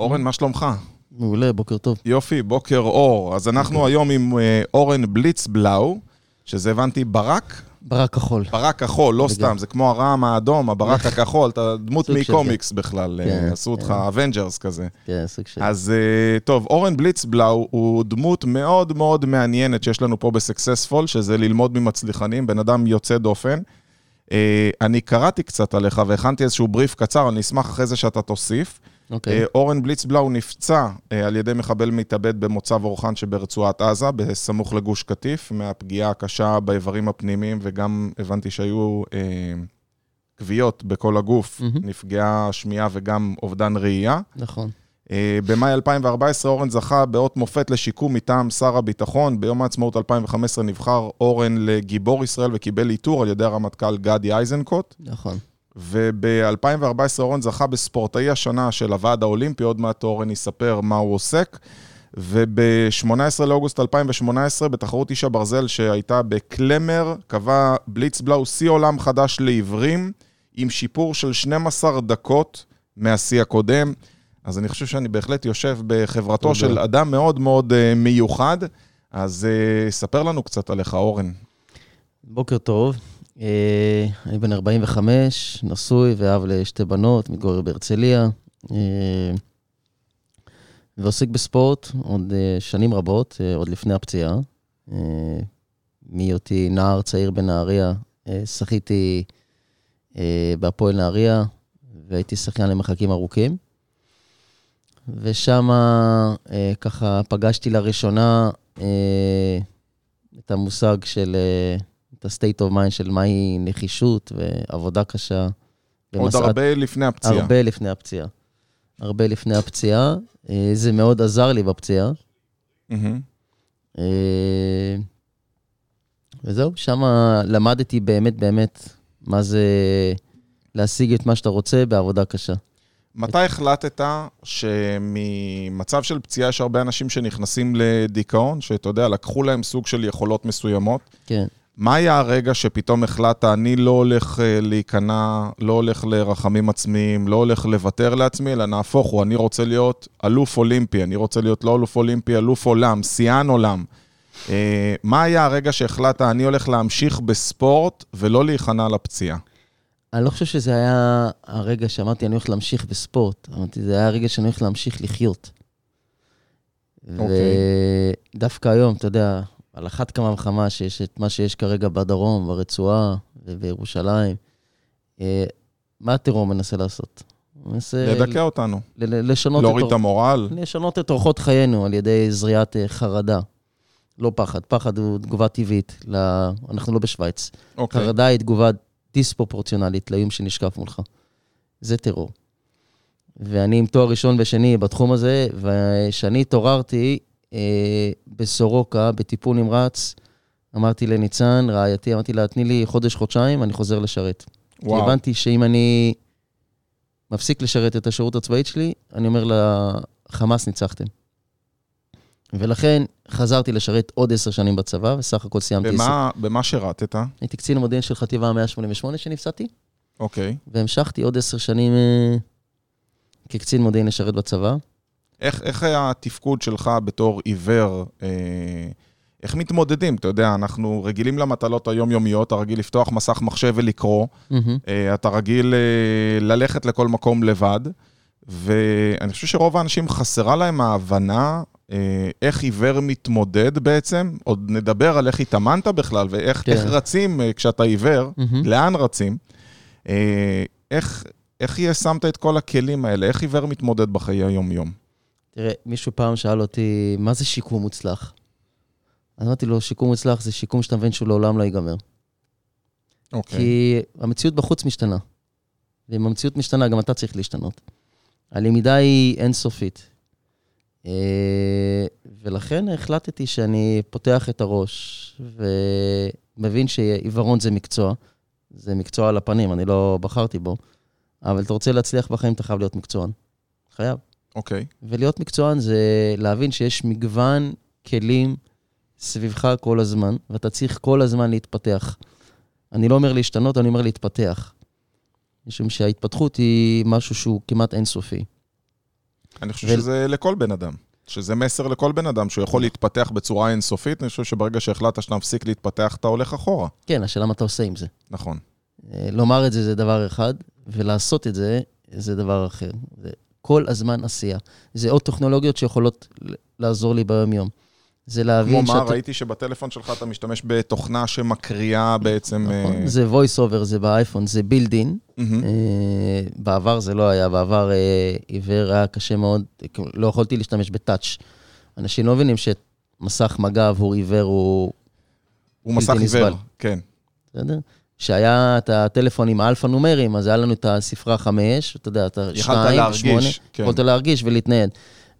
אורן, מה שלומך? מעולה, בוקר טוב. יופי, בוקר אור. אז אנחנו היום עם אה, אורן בליצבלאו, שזה הבנתי ברק? ברק כחול. ברק כחול, לא סתם, זה כמו הרעם האדום, הברק הכחול, אתה דמות סוג של מקומיקס בכלל, אה, כן, עשו אותך כן. אבנג'רס כזה. כן, סוג של... אז אה, טוב, אורן בליצבלאו הוא דמות מאוד מאוד מעניינת שיש לנו פה ב successful, שזה ללמוד ממצליחנים, בן אדם יוצא דופן. אה, אני קראתי קצת עליך והכנתי איזשהו בריף קצר, אני אשמח אחרי זה שאתה תוסיף. אוקיי. אה, אורן בליצבלאו נפצע אה, על ידי מחבל מתאבד במוצב אורחן שברצועת עזה, בסמוך לגוש קטיף, מהפגיעה הקשה באיברים הפנימיים, וגם הבנתי שהיו אה, כוויות בכל הגוף, מהמם. נפגעה שמיעה וגם אובדן ראייה. נכון. אה, במאי 2014 אורן זכה באות מופת לשיקום מטעם שר הביטחון. ביום העצמאות 2015 נבחר אורן לגיבור ישראל וקיבל עיטור על ידי הרמטכ"ל גדי איזנקוט. נכון. וב-2014 אורן זכה בספורטאי השנה של הוועד האולימפי, עוד מעט אורן יספר מה הוא עוסק. וב-18 לאוגוסט 2018, בתחרות איש הברזל שהייתה בקלמר, קבע בליצבלאו שיא עולם חדש לעיוורים, עם שיפור של 12 דקות מהשיא הקודם. אז אני חושב שאני בהחלט יושב בחברתו תודה. של אדם מאוד מאוד אה, מיוחד. אז אה, ספר לנו קצת עליך, אורן. בוקר טוב. אה, אני בן 45, נשוי ואב לשתי בנות, מתגורר בהרצליה. אה, ועוסק בספורט עוד אה, שנים רבות, עוד לפני הפציעה. מהיותי נער צעיר בנהריה, שחיתי בהפועל נהריה, והייתי שחיין למרחקים ארוכים. ושם ככה פגשתי לראשונה את המושג של, את ה-state of mind של מהי נחישות ועבודה קשה. עוד הרבה לפני הפציעה. הרבה לפני הפציעה. הרבה לפני הפציעה. אה, זה מאוד עזר לי בפציעה. אה, וזהו, שם למדתי באמת באמת מה זה להשיג את מה שאתה רוצה בעבודה קשה. מתי החלטת שממצב של פציעה יש הרבה אנשים שנכנסים לדיכאון, שאתה יודע, לקחו להם סוג של יכולות מסוימות? כן. מה היה הרגע שפתאום החלטת, אני לא הולך אה, להיכנע, לא הולך לרחמים עצמיים, לא הולך לוותר לעצמי, אלא נהפוך הוא, אני רוצה להיות אלוף אולימפי, אני רוצה להיות לא אלוף אולימפי, אלוף עולם, שיאן עולם. אה, מה היה הרגע שהחלטת, אני הולך להמשיך בספורט ולא להיכנע לפציעה? אני לא חושב שזה היה הרגע שאמרתי, אני הולך להמשיך בספורט. אמרתי, זה היה הרגע שאני הולך להמשיך לחיות. אוקיי. ודווקא היום, אתה יודע, על אחת כמה וכמה שיש את מה שיש כרגע בדרום, ברצועה ובירושלים, אה, מה הטרור מנסה לעשות? מנסה לדכא אותנו, ל- לשנות, להוריד את המורל. לשנות את אורחות חיינו על ידי זריעת אה, חרדה. לא פחד, פחד הוא תגובה טבעית, ל... אנחנו לא בשוויץ. אוקיי. חרדה היא תגובה דיספרופורציונלית לאיום שנשקף מולך. זה טרור. ואני עם תואר ראשון ושני בתחום הזה, וכשאני התעוררתי בסורוקה, בטיפול נמרץ, אמרתי לניצן, רעייתי, אמרתי לה, תני לי חודש-חודשיים, אני חוזר לשרת. כי וואו. הבנתי שאם אני מפסיק לשרת את השירות הצבאית שלי, אני אומר לחמאס, ניצחתם. ולכן חזרתי לשרת עוד עשר שנים בצבא, וסך הכל סיימתי... עשר- במה, במה שירתת? הייתי קצין המודיעין של חטיבה 188 שנפצעתי, אוקיי. והמשכתי עוד עשר שנים אה, כקצין מודיעין לשרת בצבא. איך, איך היה התפקוד שלך בתור עיוור? אה, איך מתמודדים? אתה יודע, אנחנו רגילים למטלות היומיומיות, אתה רגיל לפתוח מסך מחשב ולקרוא, מהמם. אה, אתה רגיל אה, ללכת לכל מקום לבד, ואני חושב שרוב האנשים חסרה להם ההבנה אה, איך עיוור מתמודד בעצם. עוד נדבר על איך התאמנת בכלל, ואיך כן. רצים אה, כשאתה עיוור, מהמם. לאן רצים. אה, איך, איך שמת את כל הכלים האלה? איך עיוור מתמודד בחיי היום-יום? תראה, מישהו פעם שאל אותי, מה זה שיקום מוצלח? אז אמרתי לו, שיקום מוצלח זה שיקום שאתה מבין שהוא לעולם לא ייגמר. אוקיי. כי המציאות בחוץ משתנה. ואם המציאות משתנה, גם אתה צריך להשתנות. הלמידה היא אינסופית. אה, ולכן החלטתי שאני פותח את הראש, ומבין שעיוורון זה מקצוע. זה מקצוע על הפנים, אני לא בחרתי בו. אבל אתה רוצה להצליח בחיים, אתה חייב להיות מקצוען. חייב. אוקיי. ולהיות מקצוען זה להבין שיש מגוון כלים סביבך כל הזמן, ואתה צריך כל הזמן להתפתח. אני לא אומר להשתנות, אני אומר להתפתח. משום שההתפתחות היא משהו שהוא כמעט אינסופי. אני חושב ו- שזה לכל בן אדם. שזה מסר לכל בן אדם, שהוא יכול להתפתח בצורה אינסופית, אני חושב שברגע שהחלטת שאתה מפסיק להתפתח, אתה הולך אחורה. כן, השאלה מה אתה עושה עם זה. נכון. אה, לומר את זה זה דבר אחד, ולעשות את זה זה דבר אחר. כל הזמן עשייה. זה עוד טכנולוגיות שיכולות לעזור לי ביום-יום. זה להבין כמו מה, ראיתי שבטלפון שלך אתה משתמש בתוכנה שמקריאה בעצם... נכון, אה, זה voice over, זה באייפון, זה build in. מהמם. אה, בעבר זה לא היה, בעבר אה, עיוור היה קשה מאוד, לא יכולתי להשתמש בטאץ'. אנשים לא מבינים שמסך מגע עבור עיוור הוא, הוא מסך עיוור. כן. בסדר? כשהיה את הטלפון עם האלפא נומרים, אז היה לנו את הספרה 5, אתה יודע, 2, להרגיש, 8, כן. יכולת להרגיש ולהתנייד.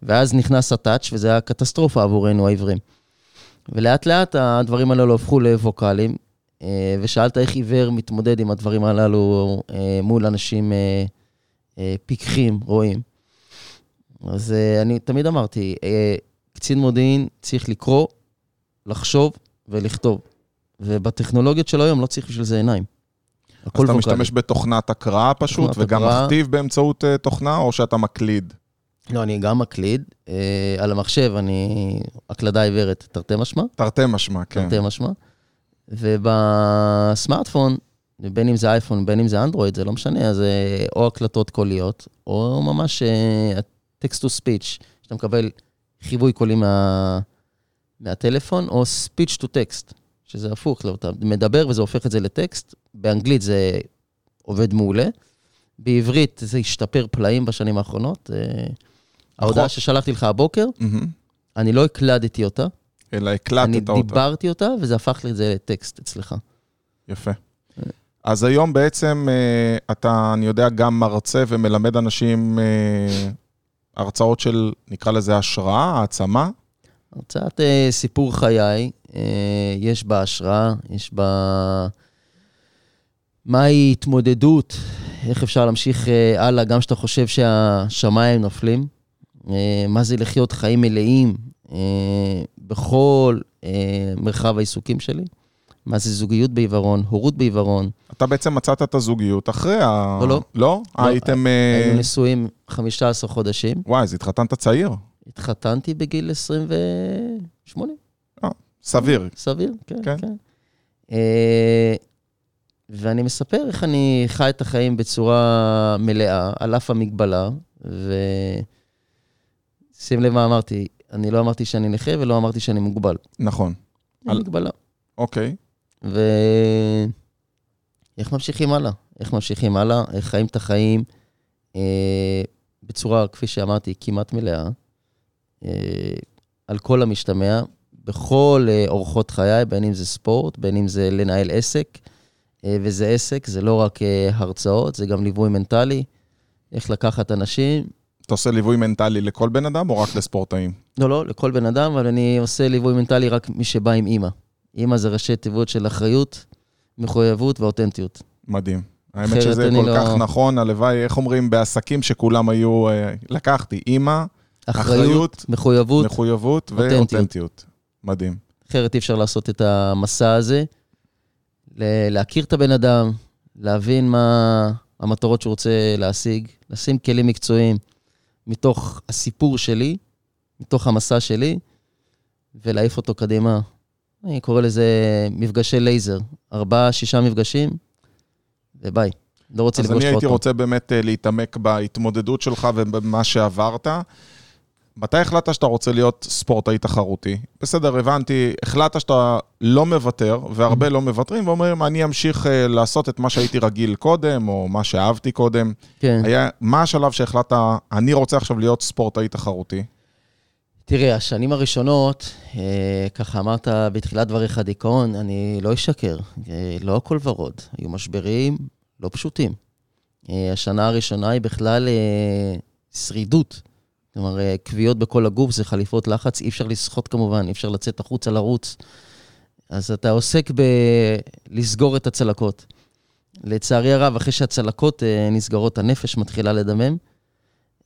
ואז נכנס הטאץ', וזה היה קטסטרופה עבורנו העיוורים. ולאט לאט הדברים הללו הפכו לווקאליים, אה, ושאלת איך עיוור מתמודד עם הדברים הללו אה, מול אנשים אה, פיקחים, רואים. אז אני תמיד אמרתי, קצין מודיעין צריך לקרוא, לחשוב ולכתוב. ובטכנולוגיות של היום לא צריך בשביל זה עיניים. אז אתה. משתמש בתוכנת הקראה פשוט, תוכנת וגם הקראה. מכתיב באמצעות אה, תוכנה, או שאתה מקליד? לא, אני גם מקליד. אה, על המחשב אני הקלדה עיוורת, תרתי משמע. תרתי משמע, כן. תרתי משמע. ובסמארטפון, בין אם זה אייפון, בין אם זה אנדרואיד, זה לא משנה, אז אה, או הקלטות קוליות, או ממש text to speech, שאתה מקבל חיווי קולי מה, מהטלפון, או speech to text, שזה הפוך, לא, אתה מדבר וזה הופך את זה לטקסט, באנגלית זה עובד מעולה, בעברית זה השתפר פלאים בשנים האחרונות. אה, ההודעה ששלחתי לך הבוקר, מהמם. אני לא הקלדתי אותה, אלא אני הקלטת אותה. דיברתי אותה, וזה הפך לי את זה לטקסט אצלך. יפה. אז היום בעצם אה, אתה, אני יודע, גם מרצה ומלמד אנשים אה, הרצאות של, נקרא לזה השראה, העצמה. הרצאת אה, סיפור חיי, אה, יש בה השראה, יש בה... מהי התמודדות, איך אפשר להמשיך אה, הלאה, גם כשאתה חושב שהשמיים נופלים. אה, מה זה לחיות חיים מלאים אה, בכל אה, מרחב העיסוקים שלי. מה זה זוגיות בעיוורון, הורות בעיוורון. אתה בעצם מצאת את הזוגיות אחרי ה... לא, לא. לא? לא, הייתם... אה, היינו נשואים 15 חודשים. וואי, אז התחתנת צעיר. התחתנתי בגיל 28. סביר. סביר, כן, כן. כן. אה, ואני מספר איך אני חי את החיים בצורה מלאה, על אף המגבלה, ושים לב מה אמרתי, אני לא אמרתי שאני נכה ולא אמרתי שאני מוגבל. נכון. על- מגבלה. אוקיי. ואיך ממשיכים הלאה? איך ממשיכים הלאה? איך חיים את החיים אה, בצורה, כפי שאמרתי, כמעט מלאה, אה, על כל המשתמע, בכל אה, אורחות חיי, בין אם זה ספורט, בין אם זה לנהל עסק, אה, וזה עסק, זה לא רק אה, הרצאות, זה גם ליווי מנטלי, איך לקחת אנשים. אתה עושה ליווי מנטלי לכל בן אדם או רק לספורטאים? לא, לא, לכל בן אדם, אבל אני עושה ליווי מנטלי רק מי שבא עם אימא. אימא זה ראשי תיבות של אחריות, מחויבות ואותנטיות. מדהים. האמת שזה כל לא- כך נכון, הלוואי, איך אומרים, בעסקים שכולם היו... אה, לקחתי אימא, אחריות, אחריות, מחויבות, מחויבות אותנטיות. ואותנטיות. מדהים. אחרת אי אפשר לעשות את המסע הזה. להכיר את הבן אדם, להבין מה המטרות שהוא רוצה להשיג, לשים כלים מקצועיים מתוך הסיפור שלי, מתוך המסע שלי, ולהעיף אותו קדימה. אני קורא לזה מפגשי לייזר. ארבעה, שישה מפגשים, וביי. לא רוצה אז לפגוש אני אותך עוד הייתי פעם. רוצה באמת אה, להתעמק בהתמודדות שלך ובמה שעברת. מתי החלטת שאתה רוצה להיות ספורטאי תחרותי? בסדר, הבנתי, החלטת שאתה לא מוותר, והרבה לא מוותרים, ואומרים, אני אמשיך אה, לעשות את מה שהייתי רגיל קודם, או מה שאהבתי קודם. כן. היה, מה השלב שהחלטת, אני רוצה עכשיו להיות ספורטאי תחרותי? תראה, השנים הראשונות, אה, ככה אמרת בתחילת דבריך דיכאון, אני לא אשקר, אה, לא הכל ורוד. היו משברים לא פשוטים. אה, השנה הראשונה היא בכלל אה, שרידות. כלומר, אה, כוויות בכל הגוף זה חליפות לחץ, אי אפשר לשחות כמובן, אי אפשר לצאת החוצה לרוץ. אז אתה עוסק בלסגור את הצלקות. לצערי הרב, אחרי שהצלקות אה, נסגרות, הנפש מתחילה לדמם,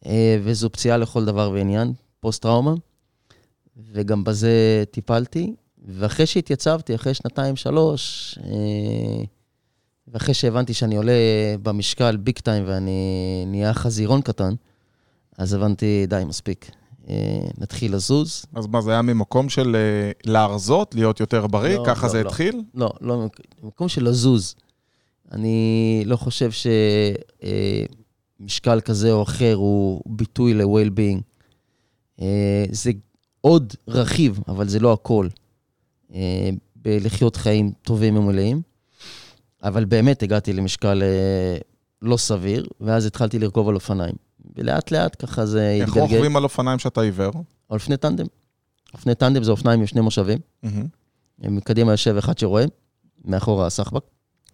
אה, וזו פציעה לכל דבר ועניין, פוסט-טראומה, וגם בזה טיפלתי. ואחרי שהתייצבתי, אחרי שנתיים, שלוש, ואחרי שהבנתי שאני עולה במשקל ביג טיים ואני נהיה חזירון קטן, אז הבנתי, די, מספיק. אה, נתחיל לזוז. אז מה, זה היה ממקום של אה, להרזות, להיות יותר בריא? לא, ככה לא, זה לא. התחיל? לא, לא, במקום של לזוז. אני לא חושב שמשקל כזה או אחר הוא ביטוי ל-well-being. אה, זה עוד רכיב, אבל זה לא הכל. אה, בלחיות חיים טובים ומלאים. אבל באמת הגעתי למשקל אה, לא סביר, ואז התחלתי לרכוב על אופניים. ולאט לאט ככה זה איך התגלגל. רוכבים על אופניים שאתה עיוור? על אופני טנדם. אופני טנדם זה אופניים עם שני מושבים. מהמם. מקדימה יושב אחד שרואה, מאחורה הסחבק.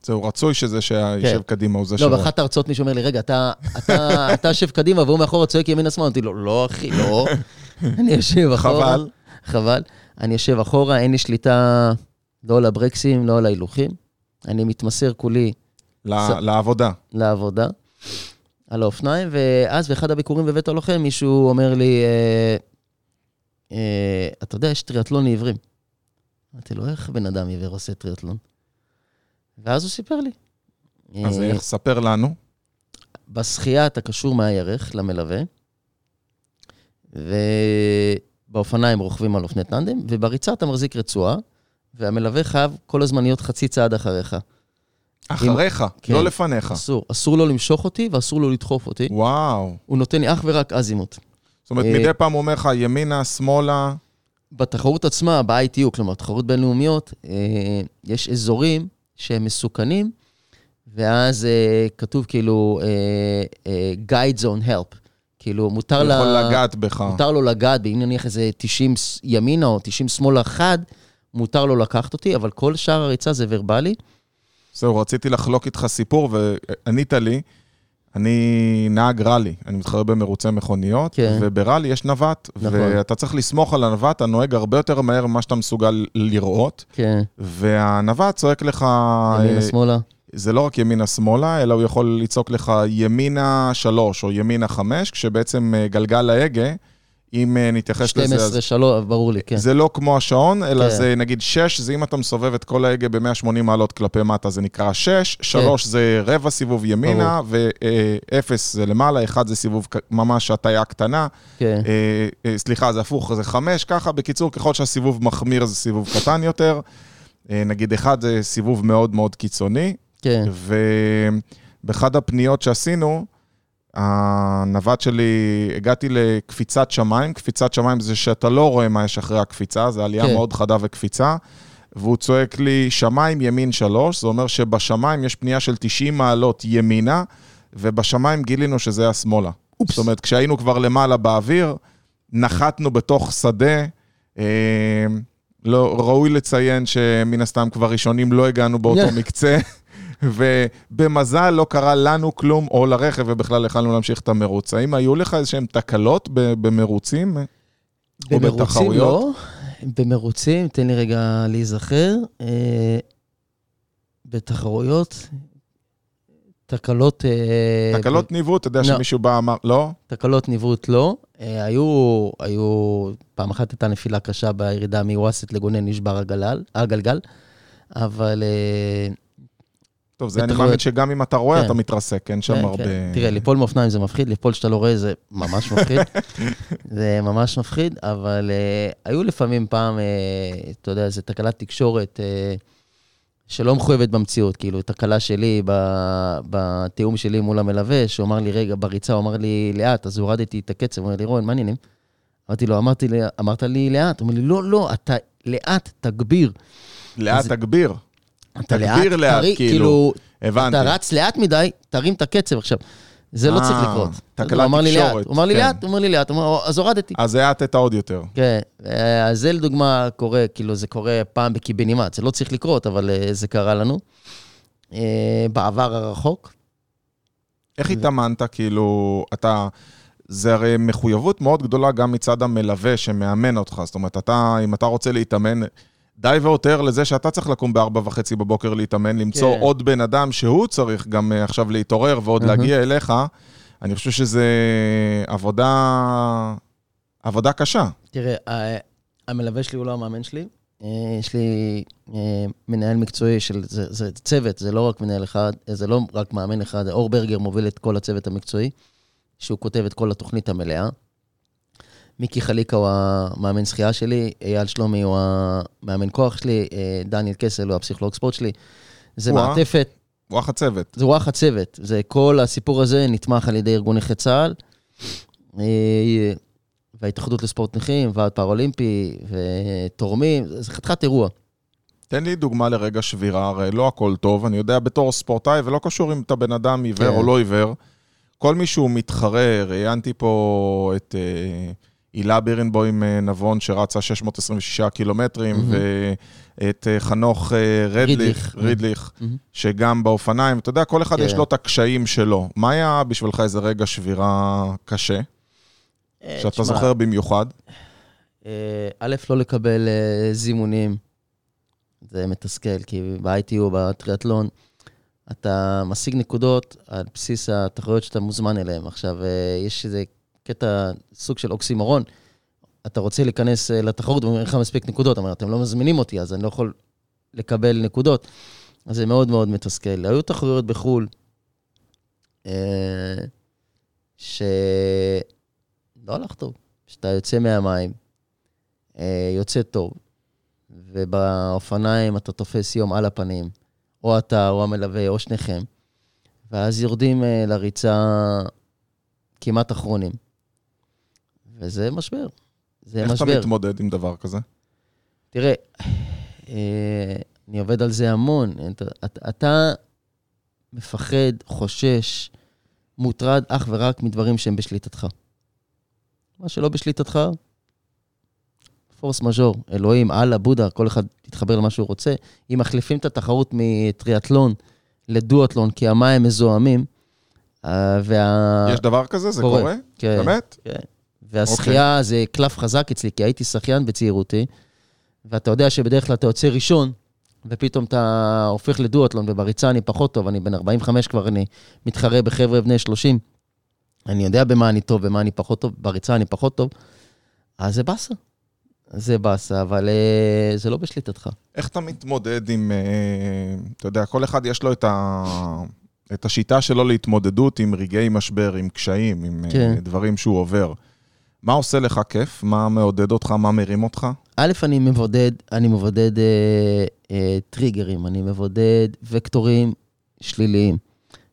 זהו, רצוי שזה שיושב קדימה הוא זה לא, שרואה. באחת ההרצאות מישהו אומר לי, רגע, אתה, אתה, אתה יושב קדימה והוא מאחורה צועק ימינה-שמאלה. אמרתי לו, לא, אחי, לא. אני יושב אחורה. חבל. חבל. אני יושב אחורה, אין לי שליטה לא על הברקסים, לא על ההילוכים. אני מתמסר כולי ל- ס- לעבודה. לעבודה, על האופניים, ואז באחד הביקורים בבית הלוחם, מישהו אומר לי, אה, אה, אתה יודע, יש טריאטלון לעיוורים. אמרתי לו, איך בן אדם עיוור עושה טריאטלון? ואז הוא סיפר לי. אז אה, איך, ספר לנו. בשחייה אתה קשור מהירך למלווה, ובאופניים רוכבים על אופני טנדם, ובריצה אתה מחזיק רצועה, והמלווה חייב כל הזמן להיות חצי צעד אחריך. אחריך, כן. לא לפניך. אסור. אסור לו למשוך אותי ואסור לו לדחוף אותי. וואו. הוא נותן לי אך ורק אזימוט. זאת אומרת, אה, מדי פעם הוא אומר לך, ימינה, שמאלה, בתחרות עצמה, ב-ITU, כלומר, תחרות בינלאומיות, אה, יש אזורים שהם מסוכנים, ואז אה, כתוב כאילו אה, אה, Guide Zone Help. כאילו, מותר, לה, יכול לגעת בך. מותר לו לגעת, אם נניח איזה 90 ס- ימינה או 90 שמאלה חד, מותר לו לקחת אותי, אבל כל שאר הריצה זה ורבלי. זהו, רציתי לחלוק איתך סיפור, וענית לי. אני נהג ראלי, אני מתחרה במרוצי מכוניות, כן. ובראלי יש נווט, נכון. ואתה צריך לסמוך על הנווט, אתה נוהג הרבה יותר מהר ממה שאתה מסוגל לראות, כן, והנווט צועק לך, ימינה, אה. זה לא רק ימינה-שמאלה, אלא הוא יכול לצעוק לך ימינה 3 או ימינה 5, כשבעצם אה, גלגל ההגה, אם אה, נתייחס לזה, אז 12, 3, ברור לי, כן. זה לא כמו השעון, אלא כן. זה נגיד 6, זה אם אתה מסובב את כל ההגה ב-180 מעלות כלפי מטה, זה נקרא 6, 3 זה רבע סיבוב ימינה, ו-0 זה למעלה, 1 זה סיבוב ממש הטיה קטנה, כן, אה, אה, סליחה, זה הפוך, זה 5, ככה, בקיצור, ככל שהסיבוב מחמיר זה סיבוב קטן יותר. אה, נגיד 1 זה סיבוב מאוד מאוד קיצוני, כן. ובאחד הפניות שעשינו, הנווט שלי, הגעתי לקפיצת שמיים. קפיצת שמיים זה שאתה לא רואה מה יש אחרי הקפיצה, זו עלייה כן. מאוד חדה וקפיצה. והוא צועק לי, שמיים ימין שלוש, זה אומר שבשמיים יש פנייה של 90 מעלות ימינה, ובשמיים גילינו שזה היה שמאלה. אופס. זאת אומרת, כשהיינו כבר למעלה באוויר, נחתנו בתוך שדה. אה, לא, ראוי לציין שמן הסתם כבר ראשונים לא הגענו באותו מקצה, ובמזל לא קרה לנו כלום, או לרכב, ובכלל יכלנו להמשיך את המרוץ. האם היו לך איזשהם תקלות במרוצים? או במרוצים? לא. במרוצים, תן לי רגע להיזכר. אה, בתחרויות, תקלות... אה, תקלות ניווט, אתה יודע לא. שמישהו בא אמר, לא? תקלות ניווט לא. אה, היו, היו, פעם אחת הייתה נפילה קשה בירידה מוואסט לגונן, נשבר הגלל, הגלגל, אבל... אה, טוב, זה אני. מאמין שגם אם אתה רואה, כן. אתה מתרסק, אין שם כן, הרבה... כן. תראה, ליפול מאופניים זה מפחיד, ליפול שאתה לא רואה זה ממש מפחיד. זה ממש מפחיד, אבל uh, היו לפעמים פעם, uh, אתה יודע, איזו תקלת תקשורת uh, שלא מחויבת במציאות, כאילו, תקלה שלי בתיאום שלי מול המלווה, שהוא אמר לי, רגע, בריצה, הוא אמר לי, לאט, אז הורדתי את הקצב, הוא אומר לי, רון, מה העניינים? אמרתי לו, אמרתי לי, אמרת לי לאט, הוא אומר לי, לא, לא, אתה לאט, תגביר. לאט אז- תגביר. אתה תגביר לאט, תרי- כאילו. כאילו, הבנתי. אתה רץ לאט מדי, תרים את הקצב עכשיו. זה לא אה, צריך לקרות. אמר לי לאט, תקשורת, הוא אמר לי כן. לאט, הוא אמר לי לאט, אז הורדתי. אז האטת עוד יותר. כן, אה, אז זה לדוגמה קורה, כאילו זה קורה פעם בקיבינימט, זה לא צריך לקרות, אבל אה, זה קרה לנו. אה, בעבר הרחוק. איך התאמנת, כאילו, אתה... זה הרי מחויבות מאוד גדולה גם מצד המלווה שמאמן אותך. זאת אומרת, אתה, אם אתה רוצה להתאמן, די והותר לזה שאתה צריך לקום בארבע וחצי בבוקר להתאמן, למצוא כן. עוד בן אדם שהוא צריך גם אה, עכשיו להתעורר ועוד. להגיע אליך. אני חושב שזה עבודה, עבודה קשה. תראה, המלווה שלי הוא לא המאמן שלי. אה, יש לי אה, מנהל מקצועי של, זה, זה צוות, זה לא רק מנהל אחד, זה לא רק מאמן אחד, אור ברגר מוביל את כל הצוות המקצועי, שהוא כותב את כל התוכנית המלאה. מיקי חליקה הוא המאמן שחייה שלי, אייל שלומי הוא המאמן כוח שלי, אה, דניאל קסל הוא הפסיכולוג ספורט שלי. זה וואה. מעטפת, אח הצוות. זה רוח הצוות. זה כל הסיפור הזה נתמך על ידי ארגון נכי צה"ל, אה, וההתאחדות לספורט נכים, ועד פראולימפי, ותורמים, זה חתיכת אירוע. תן לי דוגמה לרגע שבירה, הרי לא הכל טוב, אני יודע בתור ספורטאי, ולא קשור אם אתה בן אדם עיוור כן. או לא עיוור. כל מי שהוא מתחרה, ראיינתי פה את אה, הילה בירנבוים אה, נבון, שרצה 626 קילומטרים, מהמם. ואת אה, חנוך אה, רדליך, רידליך. מהמם. שגם באופניים, אתה יודע, כל אחד כן. יש לו את הקשיים שלו. מה היה בשבילך איזה רגע שבירה קשה, שאתה תשמע, זוכר במיוחד? א', לא לקבל זימונים, זה מתסכל, כי ב-ITU, בטריאטלון, אתה משיג נקודות על בסיס התחרויות שאתה מוזמן אליהן. עכשיו, יש איזה קטע, סוג של אוקסימורון, אתה רוצה להיכנס אה, לתחרות ואומרים לך מספיק נקודות, אבל אתם לא מזמינים אותי, אז אני לא יכול לקבל נקודות. אז זה מאוד מאוד מתסכל. היו תחרויות בחו"ל, אה, שלא הלך טוב. שאתה יוצא מהמים, אה, יוצא טוב, ובאופניים אתה תופס יום על הפנים, או אתה, או המלווה, או שניכם, ואז יורדים לריצה כמעט אחרונים. וזה משבר. זה איך אתה משבר. מתמודד עם דבר כזה? תראה, אה, אני עובד על זה המון. אתה, אתה, אתה מפחד, חושש, מוטרד אך ורק מדברים שהם בשליטתך. מה שלא בשליטתך, פורס מז'ור, אלוהים, אללה, בודה, כל אחד יתחבר למה שהוא רוצה. אם מחליפים את התחרות מטריאטלון לדואטלון כי המים מזוהמים, אה, וה... יש דבר כזה? זה קורה. קורה? כן. באמת? כן. והשחייה okay. זה קלף חזק אצלי, כי הייתי שחיין בצעירותי, ואתה יודע שבדרך כלל אתה יוצא ראשון, ופתאום אתה הופך לדואטלון, ובריצה אני פחות טוב, אני בן 45 כבר, אני מתחרה בחבר'ה בני 30. אני יודע במה אני טוב, במה אני פחות טוב, בריצה אני פחות טוב, אז זה באסה. זה באסה, אבל אה, זה לא בשליטתך. איך אתה מתמודד עם, אה, אתה יודע, כל אחד יש לו את, ה, את השיטה שלו להתמודדות עם רגעי משבר, עם קשיים, עם כן. כן. דברים שהוא עובר. מה עושה לך כיף? מה מעודד אותך? מה מרים אותך? א', אני מבודד, אני מבודד אה, אה, טריגרים, אני מבודד וקטורים שליליים.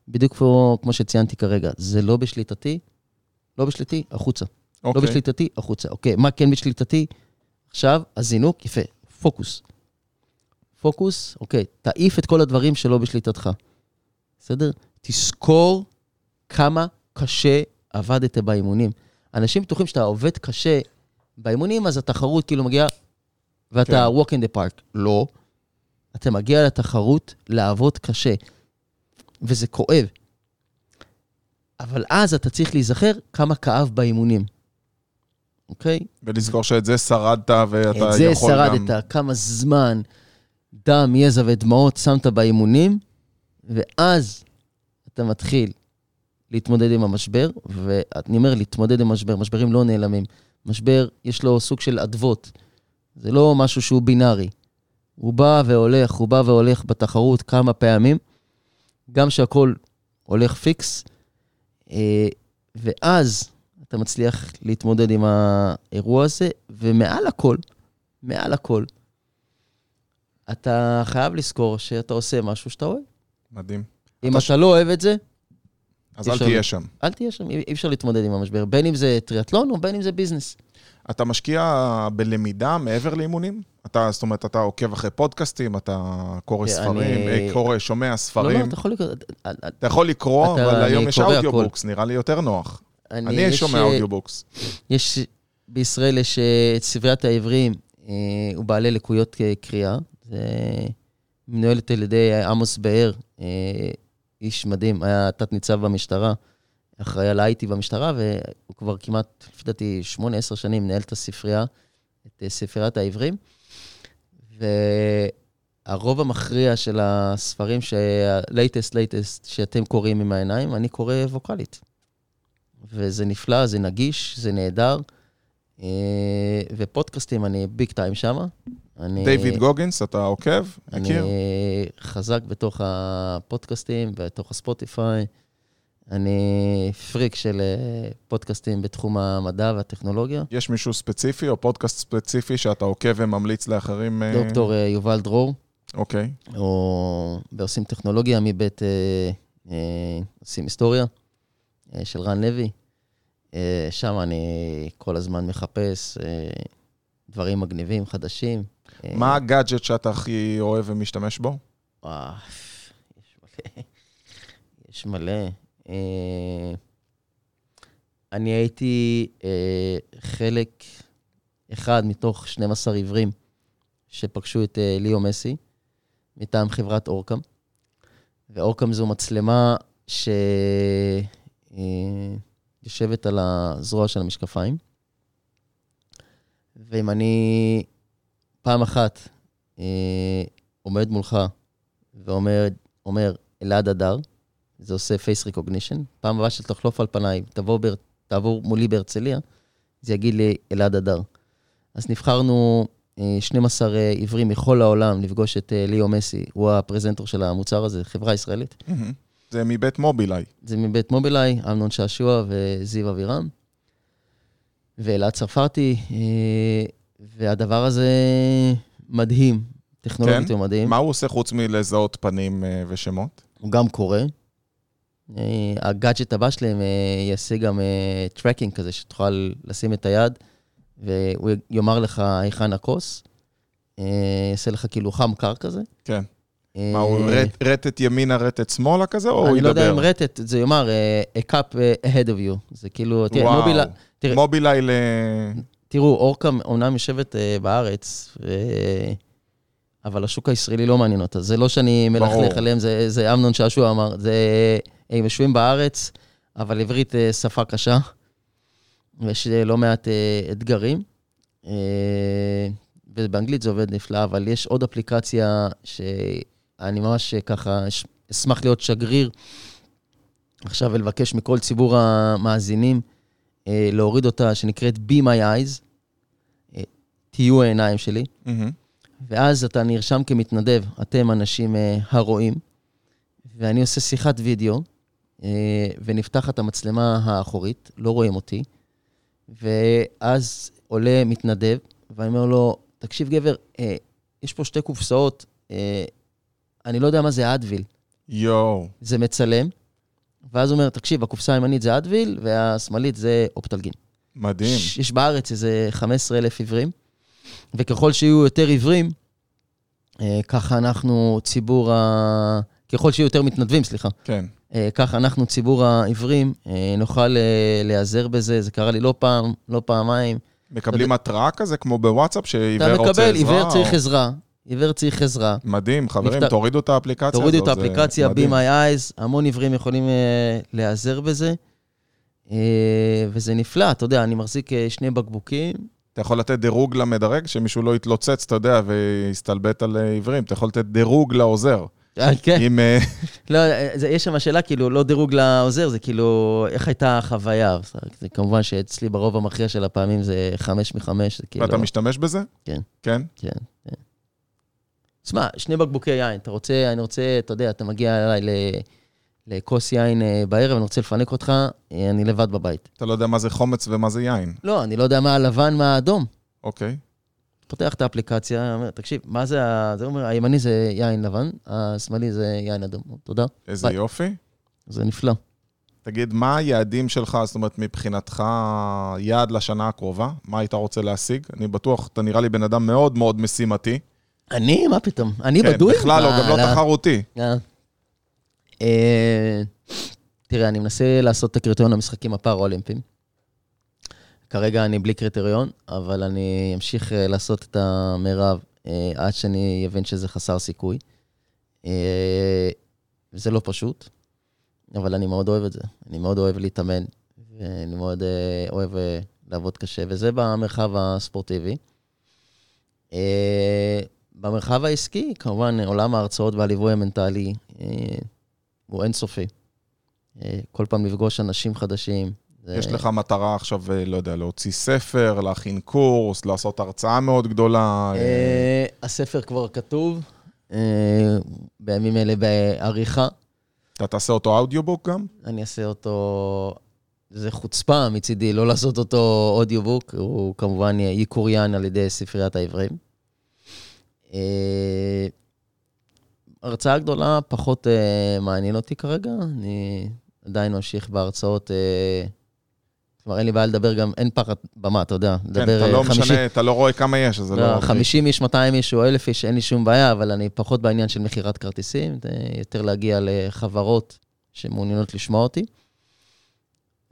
בדיוק כמו, כמו שציינתי כרגע, זה לא בשליטתי, לא בשליטתי, החוצה. לא אוקיי. בשליטתי, החוצה. אוקיי, מה כן בשליטתי? עכשיו, הזינוק, יפה, פוקוס. פוקוס, אוקיי, תעיף את כל הדברים שלא בשליטתך. בסדר? תזכור כמה קשה עבדת באימונים. אנשים בטוחים שאתה עובד קשה באימונים, אז התחרות כאילו מגיעה, ואתה כן. walk in the park. לא. אתה מגיע לתחרות לעבוד קשה, וזה כואב. אבל אז אתה צריך להיזכר כמה כאב באימונים, אוקיי? ולזכור שאת זה שרדת ואתה את זה יכול גם... שרדת, כמה זמן, דם, יזע ודמעות שמת באימונים, ואז אתה מתחיל להתמודד עם המשבר, ואני אומר להתמודד עם משבר, משברים לא נעלמים. משבר, יש לו סוג של אדוות. זה לא משהו שהוא בינארי. הוא בא והולך, הוא בא והולך בתחרות כמה פעמים, גם שהכול הולך פיקס, אה, ואז אתה מצליח להתמודד עם האירוע הזה, ומעל הכל, מעל הכל, אתה חייב לזכור שאתה עושה משהו שאתה אוהב. מדהים. אם אתה אתה לא אוהב את זה, אז אל תהיה שם. אל תהיה שם, אי אפשר להתמודד עם המשבר, בין אם זה טריאטלון או בין אם זה ביזנס. אתה משקיע בלמידה מעבר לאימונים? אתה, זאת אומרת, אתה עוקב אחרי פודקאסטים, אתה קורא ספרים, אני- אה, קורא, שומע לא, ספרים. לא, אתה יכול לקרוא... אתה יכול לקרוא, אתה- אבל אני היום יש audiobooks, נראה לי יותר נוח. אני יש, שומע אה, audiobooks. יש, בישראל יש אה, את ספריית העיוורים, אה, ובעלי לקויות אה, קריאה. זה מנוהלת על ידי עמוס באר, אה, איש מדהים, היה תת-ניצב במשטרה, אחראי על ה-IT במשטרה, והוא כבר כמעט, לפי דעתי, 8-10 שנים מנהל את הספרייה, את אה, ספריית העיוורים. והרוב המכריע של הספרים, ה-latest, latest, שאתם קוראים עם העיניים, אני קורא ווקאלית. וזה נפלא, זה נגיש, זה נהדר. אה, ופודקאסטים, אני ביג טיים שמה. אני- דיוויד גוגינס, אתה עוקב? מכיר? אני חזק בתוך הפודקאסטים, בתוך הספוטיפיי. אני פריק של אה, פודקאסטים בתחום המדע והטכנולוגיה. יש מישהו ספציפי או פודקאסט ספציפי שאתה עוקב וממליץ לאחרים? אה, דוקטור יובל דרור, אוקיי. או בעושים טכנולוגיה מבית עושים היסטוריה, של רן לוי. אה, שם אני כל הזמן מחפש אה, דברים מגניבים, חדשים. אה, מה הגאדג'ט שאתה הכי אוהב ומשתמש בו? וואו, יש מלא. יש מלא. אני הייתי חלק אחד מתוך 12 עיוורים שפגשו את ליאו מסי מטעם חברת אורקאם. ואורקאם זו מצלמה שיושבת על הזרוע של המשקפיים. ואם אני פעם אחת אה, עומד מולך ואומר, אומר, אלעד אדר, זה עושה פייס ריקוגנישן. פעם הבאה שתחלוף על פניי, תבוא בר, תעבור מולי בהרצליה, זה יגיד לי אלעד אדר. אז נבחרנו אה, 12 אה, עיוורים מכל העולם לפגוש את אה, ליאו מסי, הוא הפרזנטור של המוצר הזה, חברה ישראלית. זה מבית מובילאיי. זה מבית מובילאיי, אמנון שעשוע וזיו אבירם. ואלעד צרפתי, אה, והדבר הזה מדהים, טכנולוגית כן? הוא מדהים. מה הוא עושה חוץ מלזהות פנים אה, ושמות? הוא גם קורא. אה, הגאדג'ט הבא שלהם יעשה גם tracking כזה, שתוכל לשים את היד, והוא יאמר לך היכן הכוס. יעשה לך כאילו חם קר כזה. כן. אה, מה, הוא רט- רטט ימינה, רטט שמאלה כזה, או הוא אני לא יודע אם ידבר? רטט, זה יאמר, אה, a cup אה, ahead of you. זה כאילו, תראה, וואו. מובילה, תראה, מובילאיי ל... תראו, אורקם אומנם יושבת בארץ. אבל השוק הישראלי לא מעניין אותה. זה לא שאני מלכלך. עליהם, זה, זה אמנון שעשוע אמר. זה, הם יושבים בארץ, אבל עברית שפה קשה, ויש לא מעט אתגרים. ובאנגלית זה עובד נפלא, אבל יש עוד אפליקציה שאני ממש אה, ככה אש- אשמח להיות שגריר עכשיו ולבקש מכל ציבור המאזינים אה, להוריד אותה, שנקראת Be My Eyes, אה, תהיו העיניים שלי, מהמם. ואז אתה נרשם כמתנדב, אתם אנשים אה, הרואים, ואני עושה שיחת וידאו, אה, ונפתחת המצלמה האחורית, לא רואים אותי, ואז עולה מתנדב, ואני אומר לו, תקשיב גבר, אה, יש פה שתי קופסאות, אה, אני לא יודע מה זה אדוויל. יואו. זה מצלם, ואז הוא אומר, תקשיב, הקופסה הימנית זה אדוויל, והשמאלית זה אופטלגין. מדהים. יש יש בארץ איזה 15,000 עיוורים, וככל שיהיו יותר עיוורים, אה, ככה אנחנו ציבור ה... ככל שיהיו יותר מתנדבים, סליחה. כן. אה, ככה אנחנו, ציבור העיוורים, אה, נוכל אה, להיעזר בזה. זה קרה לי לא פעם, לא פעמיים. מקבלים התראה כזה, כמו בוואטסאפ, שעיוור אתה רוצה עזרה? מקבל, עיוור צריך עזרה. עיוור צריך עזרה. מדהים, חברים, נפתח- תורידו את האפליקציה הזאת. תורידו את זה האפליקציה, Be מדהים. My Eyes, המון עיוורים יכולים אה, להיעזר בזה. אה, וזה נפלא, אתה יודע, אני מחזיק אה, שני בקבוקים, אתה יכול לתת דירוג למדרג, שמישהו לא יתלוצץ, אתה יודע, ויסתלבט על עיוורים. אתה יכול לתת דירוג לעוזר. כן. אה, לא, זה, יש שם שאלה, כאילו, לא דירוג לעוזר, זה כאילו, איך הייתה החוויה? זה כמובן שאצלי ברוב המכריע של הפעמים זה חמש מחמש, זה כאילו... ואתה משתמש בזה? כן. כן? כן, כן. תשמע, שני בקבוקי יין, אתה רוצה, אני רוצה, אתה יודע, אתה מגיע אליי ל- לכוס יין אה, בערב, אני רוצה לפנק אותך, אה, אני לבד בבית. אתה לא יודע מה זה חומץ ומה זה יין. לא, אני לא יודע מה הלבן, מה האדום. אוקיי. פותח את האפליקציה, אומר, תקשיב, מה זה ה... זה אומר, הימני זה יין לבן, השמאלי זה יין אדום. תודה, איזה ביי. יופי. זה נפלא. תגיד, מה היעדים שלך, זאת אומרת, מבחינתך, יעד לשנה הקרובה? מה היית רוצה להשיג? אני בטוח, אתה נראה לי בן אדם מאוד מאוד משימתי. אני? מה פתאום? אני כן, בדוי? בכלל לא, גם לא תחרותי. אה. אה, תראה, אני מנסה לעשות את הקריטריון למשחקים הפארה-אולימפיים. כרגע אני בלי קריטריון, אבל אני אמשיך אה, לעשות את המרב עד שאני אבין שזה חסר סיכוי. זה לא פשוט, אבל אני מאוד אוהב את זה. אני מאוד אוהב להתאמן, ואני מאוד אוהב לעבוד קשה, וזה במרחב הספורטיבי. במרחב העסקי, כמובן, עולם ההרצאות והליווי המנטלי אה, הוא אינסופי. אה, כל פעם לפגוש אנשים חדשים. זה- יש לך מטרה עכשיו, אה, לא יודע, להוציא ספר, להכין קורס, לעשות הרצאה מאוד גדולה. הספר כבר כתוב, בימים אלה בעריכה. אתה תעשה אותו אודיובוק גם? אני אעשה אותו... זה חוצפה מצידי לא לעשות אותו אודיובוק, הוא כמובן יקוריין על ידי ספריית העברים. אה, הרצאה גדולה פחות uh, מעניין אותי כרגע, אני עדיין ממשיך בהרצאות. Uh, כלומר, אין לי בעיה לדבר גם, אין פחד במה, אתה יודע. כן, אתה לא 50... משנה, אתה לא רואה כמה יש, אז זה לא... 50 איש, 200 איש או 1,000 איש, אין לי שום בעיה, אבל אני פחות בעניין של מכירת כרטיסים, יותר להגיע לחברות שמעוניינות לשמוע אותי.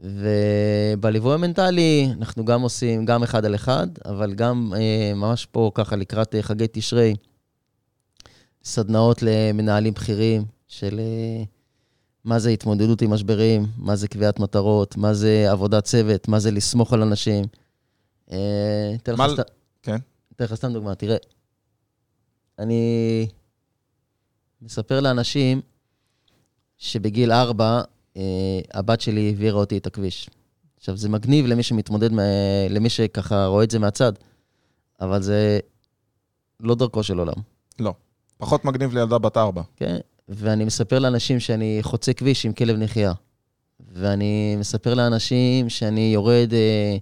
ובליווי המנטלי, אנחנו גם עושים, גם אחד על אחד, אבל גם אה, ממש פה, ככה, לקראת אה, חגי תשרי, סדנאות למנהלים בכירים של אה, מה זה התמודדות עם משברים, מה זה קביעת מטרות, מה זה עבודת צוות, מה זה לסמוך על אנשים. אה, אתן לך, סת... כן. לך סתם דוגמה, תראה, אני מספר לאנשים שבגיל ארבע, אה, הבת שלי העבירה אותי את הכביש. עכשיו, זה מגניב למי שמתמודד, למי שככה רואה את זה מהצד, אבל זה לא דרכו של עולם. לא. פחות מגניב לילדה בת ארבע. כן, ואני מספר לאנשים שאני חוצה כביש עם כלב נחייה. ואני מספר לאנשים שאני יורד אה,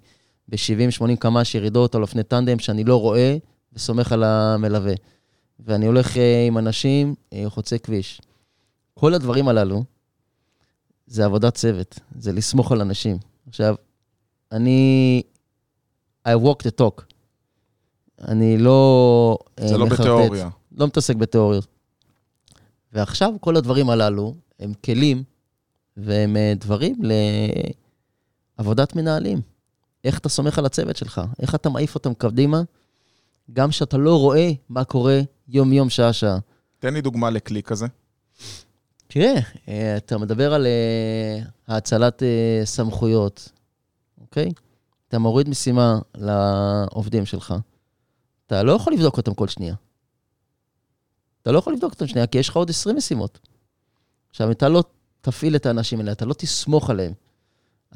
ב-70-80 קמ"ש ירידות על אופני טנדם שאני לא רואה וסומך על המלווה. ואני הולך אה, עם אנשים, אה, חוצה כביש. כל הדברים הללו זה עבודת צוות, זה לסמוך על אנשים. עכשיו, אני... I walk the talk. אני לא... אה, זה לא בתיאוריה. לא מתעסק בתיאוריות. ועכשיו כל הדברים הללו הם כלים והם אה, דברים לעבודת מנהלים. איך אתה סומך על הצוות שלך, איך אתה מעיף אותם קדימה, גם כשאתה לא רואה מה קורה יום-יום, שעה-שעה. תן לי דוגמה לכלי כזה. תראה, אה, אתה מדבר על האצלת סמכויות, אוקיי? אתה מוריד משימה לעובדים שלך. אתה לא יכול לבדוק אותם כל שנייה. אתה לא יכול לבדוק אותם שנייה, כי יש לך עוד 20 משימות. עכשיו, אתה לא תפעיל את האנשים האלה, אתה לא תסמוך עליהם.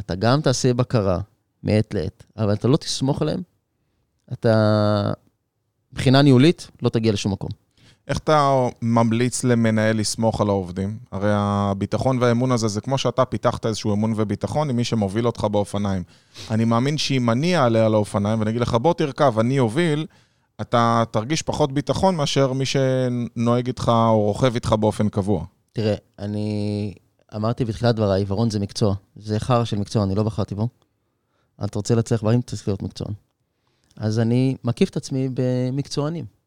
אתה גם תעשה בקרה מעת לעת, אבל אתה לא תסמוך עליהם, אתה, מבחינה ניהולית, לא תגיע לשום מקום. איך אתה ממליץ למנהל לסמוך על העובדים? הרי הביטחון והאמון הזה, זה כמו שאתה פיתחת איזשהו אמון וביטחון עם מי שמוביל אותך באופניים. אני מאמין שאם אני אעלה על האופניים ואני אגיד לך, בוא תרכב, אני אוביל, אתה תרגיש פחות ביטחון מאשר מי שנוהג איתך או רוכב איתך באופן קבוע. תראה, אני אמרתי בתחילת דבריי, עיוורון זה מקצוע. זה חרא של מקצוע, אני לא בחרתי בו. אתה רוצה להצליח דברים, צריך להיות מקצוען. אז אני מקיף את עצמי במקצוענים.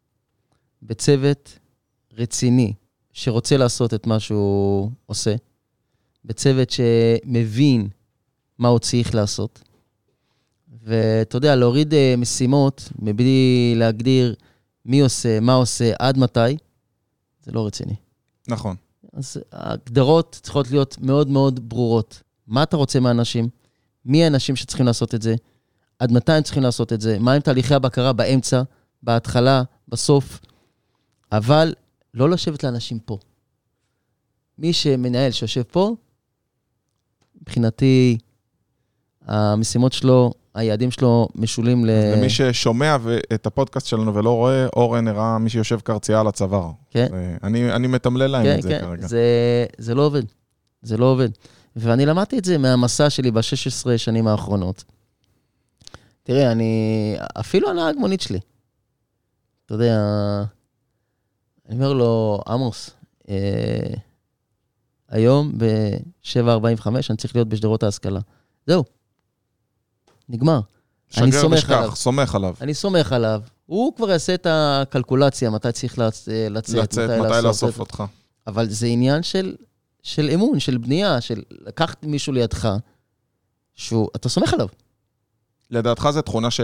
בצוות רציני, שרוצה לעשות את מה שהוא עושה, בצוות שמבין מה הוא צריך לעשות, ואתה יודע, להוריד uh, משימות מבלי להגדיר מי עושה, מה עושה, עד מתי, זה לא רציני. נכון. אז ההגדרות צריכות להיות מאוד מאוד ברורות. מה אתה רוצה מהאנשים? מי האנשים שצריכים לעשות את זה? עד מתי הם צריכים לעשות את זה? מהם תהליכי הבקרה באמצע, בהתחלה, בסוף? אבל לא לשבת לאנשים פה. מי שמנהל שיושב פה, מבחינתי, המשימות שלו היעדים שלו משולים ל... למי ששומע את הפודקאסט שלנו ולא רואה, אורן הראה מי שיושב קרצייה על הצוואר. כן. אני, אני מתמלל להם כן, את זה כן. כרגע. זה, זה לא עובד. זה לא עובד. ואני למדתי את זה מהמסע שלי ב-16 שנים האחרונות. תראה, אני... אפילו הנהג מונית שלי. אתה יודע, אני אומר לו, עמוס, אה, היום ב-7.45 אני צריך להיות בשדרות ההשכלה. זהו, נגמר. אני סומך משכח, עליו. סומך עליו. אני סומך עליו. הוא כבר יעשה את הקלקולציה, מתי צריך לצ... לצאת, לצאת, מתי, מתי לאסוף אותך. אבל זה עניין של, של אמון, של בנייה, של לקחת מישהו לידך, שאתה סומך עליו. לדעתך זו תכונה ש...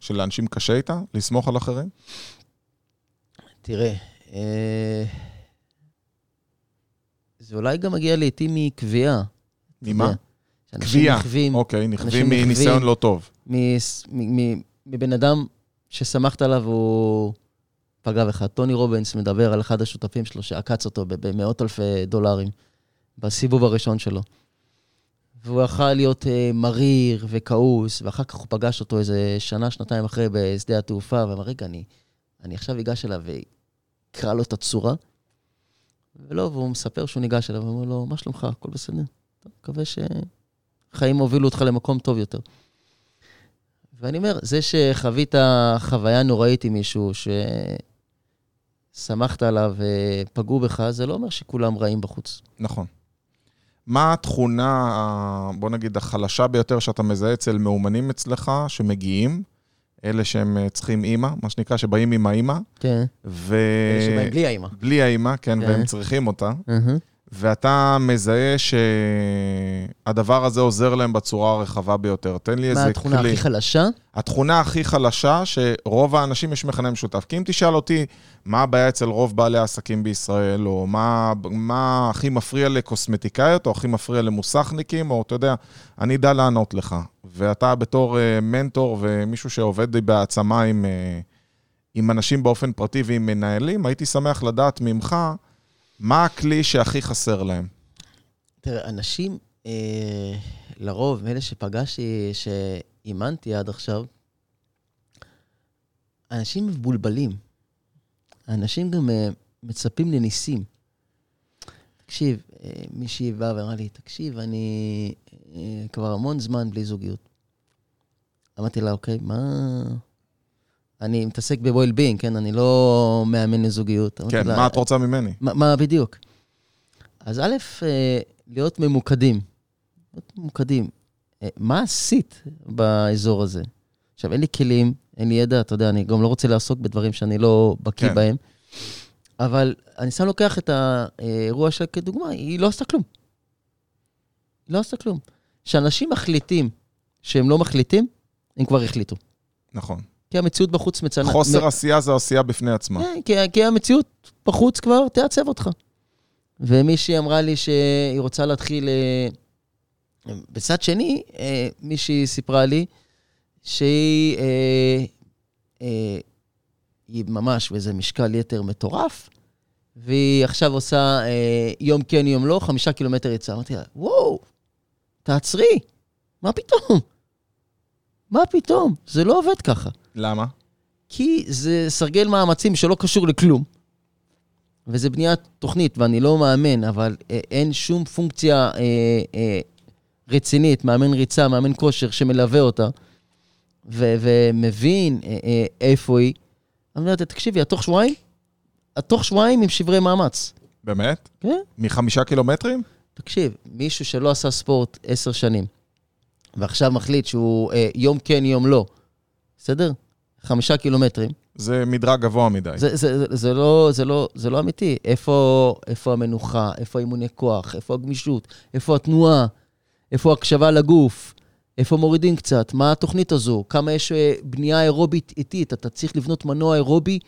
שלאנשים קשה איתה, לסמוך על אחרים? תראה, אה... זה אולי גם מגיע לעיתים מקביעה. ממה? קביעה. נכווים. אוקיי, נכווים מניסיון לא טוב. מבן אדם שסמכת עליו, הוא פגע בך. טוני רובנס מדבר על אחד השותפים שלו שעקץ אותו במאות אלפי דולרים בסיבוב הראשון שלו. והוא יכל להיות uh, מריר וכעוס, ואחר כך הוא פגש אותו איזה שנה, שנתיים אחרי בשדה התעופה, ואמר, רגע, אני, אני עכשיו אגש אליו ואקרא לו את הצורה. ולא, והוא מספר שהוא ניגש אליו, ואומר לו, מה שלומך? הכל בסדר. טוב, מקווה שחיים הובילו אותך למקום טוב יותר. ואני אומר, זה שחווית חוויה נוראית עם מישהו, שסמכת עליו ופגעו בך, זה לא אומר שכולם רעים בחוץ. נכון. מה התכונה, בוא נגיד, החלשה ביותר שאתה מזהה אצל מאומנים אצלך, שמגיעים, אלה שהם אה, צריכים אימא, מה שנקרא, שבאים עם האימא, כן. ו... אלה שבאים בלי האימא. בלי האימא, כן, כן. והם צריכים אותה. ואתה מזהה שהדבר הזה עוזר להם בצורה הרחבה ביותר. תן לי איזה מה כלי. התכונה הכי חלשה? התכונה הכי חלשה, שרוב האנשים יש מכנה משותף. כי אם תשאל אותי, מה הבעיה אצל רוב בעלי העסקים בישראל, או מה, מה הכי מפריע לקוסמטיקאיות, או הכי מפריע למוסכניקים, או אתה יודע, אני אדע לענות לך. ואתה בתור uh, מנטור ומישהו שעובד בהעצמה עם, uh, עם אנשים באופן פרטי ועם מנהלים, הייתי שמח לדעת ממך, מה הכלי שהכי חסר להם. תראה, אנשים, אה, לרוב, מאלה שפגשתי, שאימנתי עד עכשיו, אנשים מבולבלים. אנשים גם אה, מצפים לניסים. תקשיב, אה, מישהי באה ואמרה לי, תקשיב, אני כבר המון זמן בלי זוגיות. אמרתי לה, אוקיי, מה... אני מתעסק ב-well-being, כן? אני לא מאמן לזוגיות. כן, לה, מה את רוצה ממני? מה, מה בדיוק? אז א', אה, להיות ממוקדים. להיות ממוקדים. אה, מה עשית באזור הזה? עכשיו, אין לי כלים, אין לי ידע, אתה יודע, אני גם לא רוצה לעסוק בדברים שאני לא בקיא כן. בהם, אבל אני סתם לוקח את האירוע שלה כדוגמה, היא לא עשתה כלום. היא לא עשתה כלום. כשאנשים מחליטים שהם לא מחליטים, הם כבר החליטו. נכון. כי המציאות בחוץ מצנה... חוסר עשייה זה עשייה בפני עצמה. כן, כי, כי המציאות בחוץ כבר תעצב אותך. ומישהי אמרה לי שהיא רוצה להתחיל... אה, בצד שני, אה, מישהי סיפרה לי שהיא אה, היא ממש באיזה משקל יתר מטורף, והיא עכשיו עושה יום כן, יום לא, חמישה קילומטר יצאה. אמרתי לה, וואו, תעצרי, מה פתאום? מה פתאום? זה לא עובד ככה. למה? כי זה סרגל מאמצים שלא קשור לכלום, וזה בניית תוכנית, ואני לא מאמן, אבל אה, אין שום פונקציה אה, אה, רצינית, מאמן ריצה, מאמן כושר, שמלווה אותה, ו- ומבין אה, אה, איפה היא. אני אומרת, תקשיבי, את תוך שבועיים? את תוך שבועיים עם שברי מאמץ. באמת? כן? מחמישה קילומטרים? תקשיב, מישהו שלא עשה ספורט עשר שנים, ועכשיו מחליט שהוא אה, יום כן, יום לא, בסדר? חמישה קילומטרים. זה מדרג גבוה מדי. זה, זה, זה, זה, לא, זה, לא, זה לא אמיתי. איפה, איפה המנוחה? איפה אימוני כוח? איפה הגמישות? איפה התנועה? איפה הקשבה לגוף? איפה מורידים קצת? מה התוכנית הזו? כמה יש אה, בנייה אירובית איטית? אתה צריך לבנות מנוע אירובי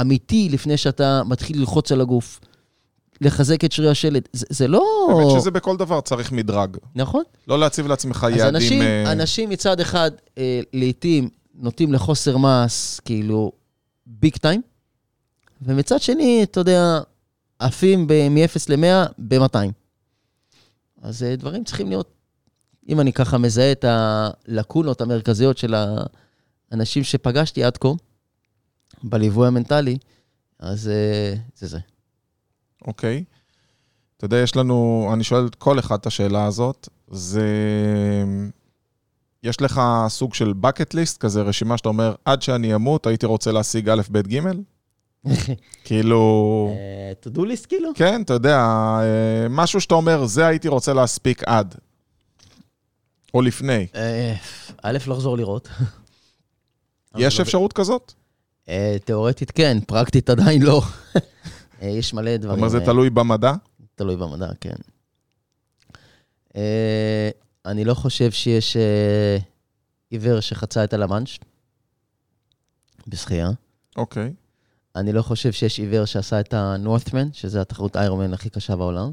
אמיתי לפני שאתה מתחיל ללחוץ על הגוף. לחזק את שריר השלד. זה, זה לא... האמת שזה בכל דבר צריך מדרג. נכון? לא להציב לעצמך אז יעדים... אנשים, אה, אנשים מצד אחד, אה, לעתים נוטים לחוסר מעש, כאילו, ביג טיים, ומצד שני, אתה יודע, עפים ב- מ-0 ל-100 ב-200. אז אה, דברים צריכים להיות, אם אני ככה מזהה את הלקונות המרכזיות של האנשים שפגשתי עד כה, בליווי המנטלי, אז אה, זה זה. אוקיי. אתה יודע, יש לנו, אני שואל את כל אחד את השאלה הזאת, זה... יש לך סוג של bucket list, כזה רשימה שאתה אומר, עד שאני אמות, הייתי רוצה להשיג א', ב', ג'? כאילו... אה, to do list כאילו? כן, אתה יודע, אה, משהו שאתה אומר, זה הייתי רוצה להספיק עד. או לפני. אה, א', לחזור לראות. יש אפשרות כזאת? תיאורטית כן, פרקטית עדיין לא. אה, יש מלא דברים. אומרת, זה אה, תלוי במדע? תלוי במדע, כן. אה, אני לא חושב שיש עיוור שחצה את הלמאנש בשחייה. אוקיי. אני לא חושב שיש עיוור שעשה את הנורת'מן, שזה התחרות איירומן הכי קשה בעולם.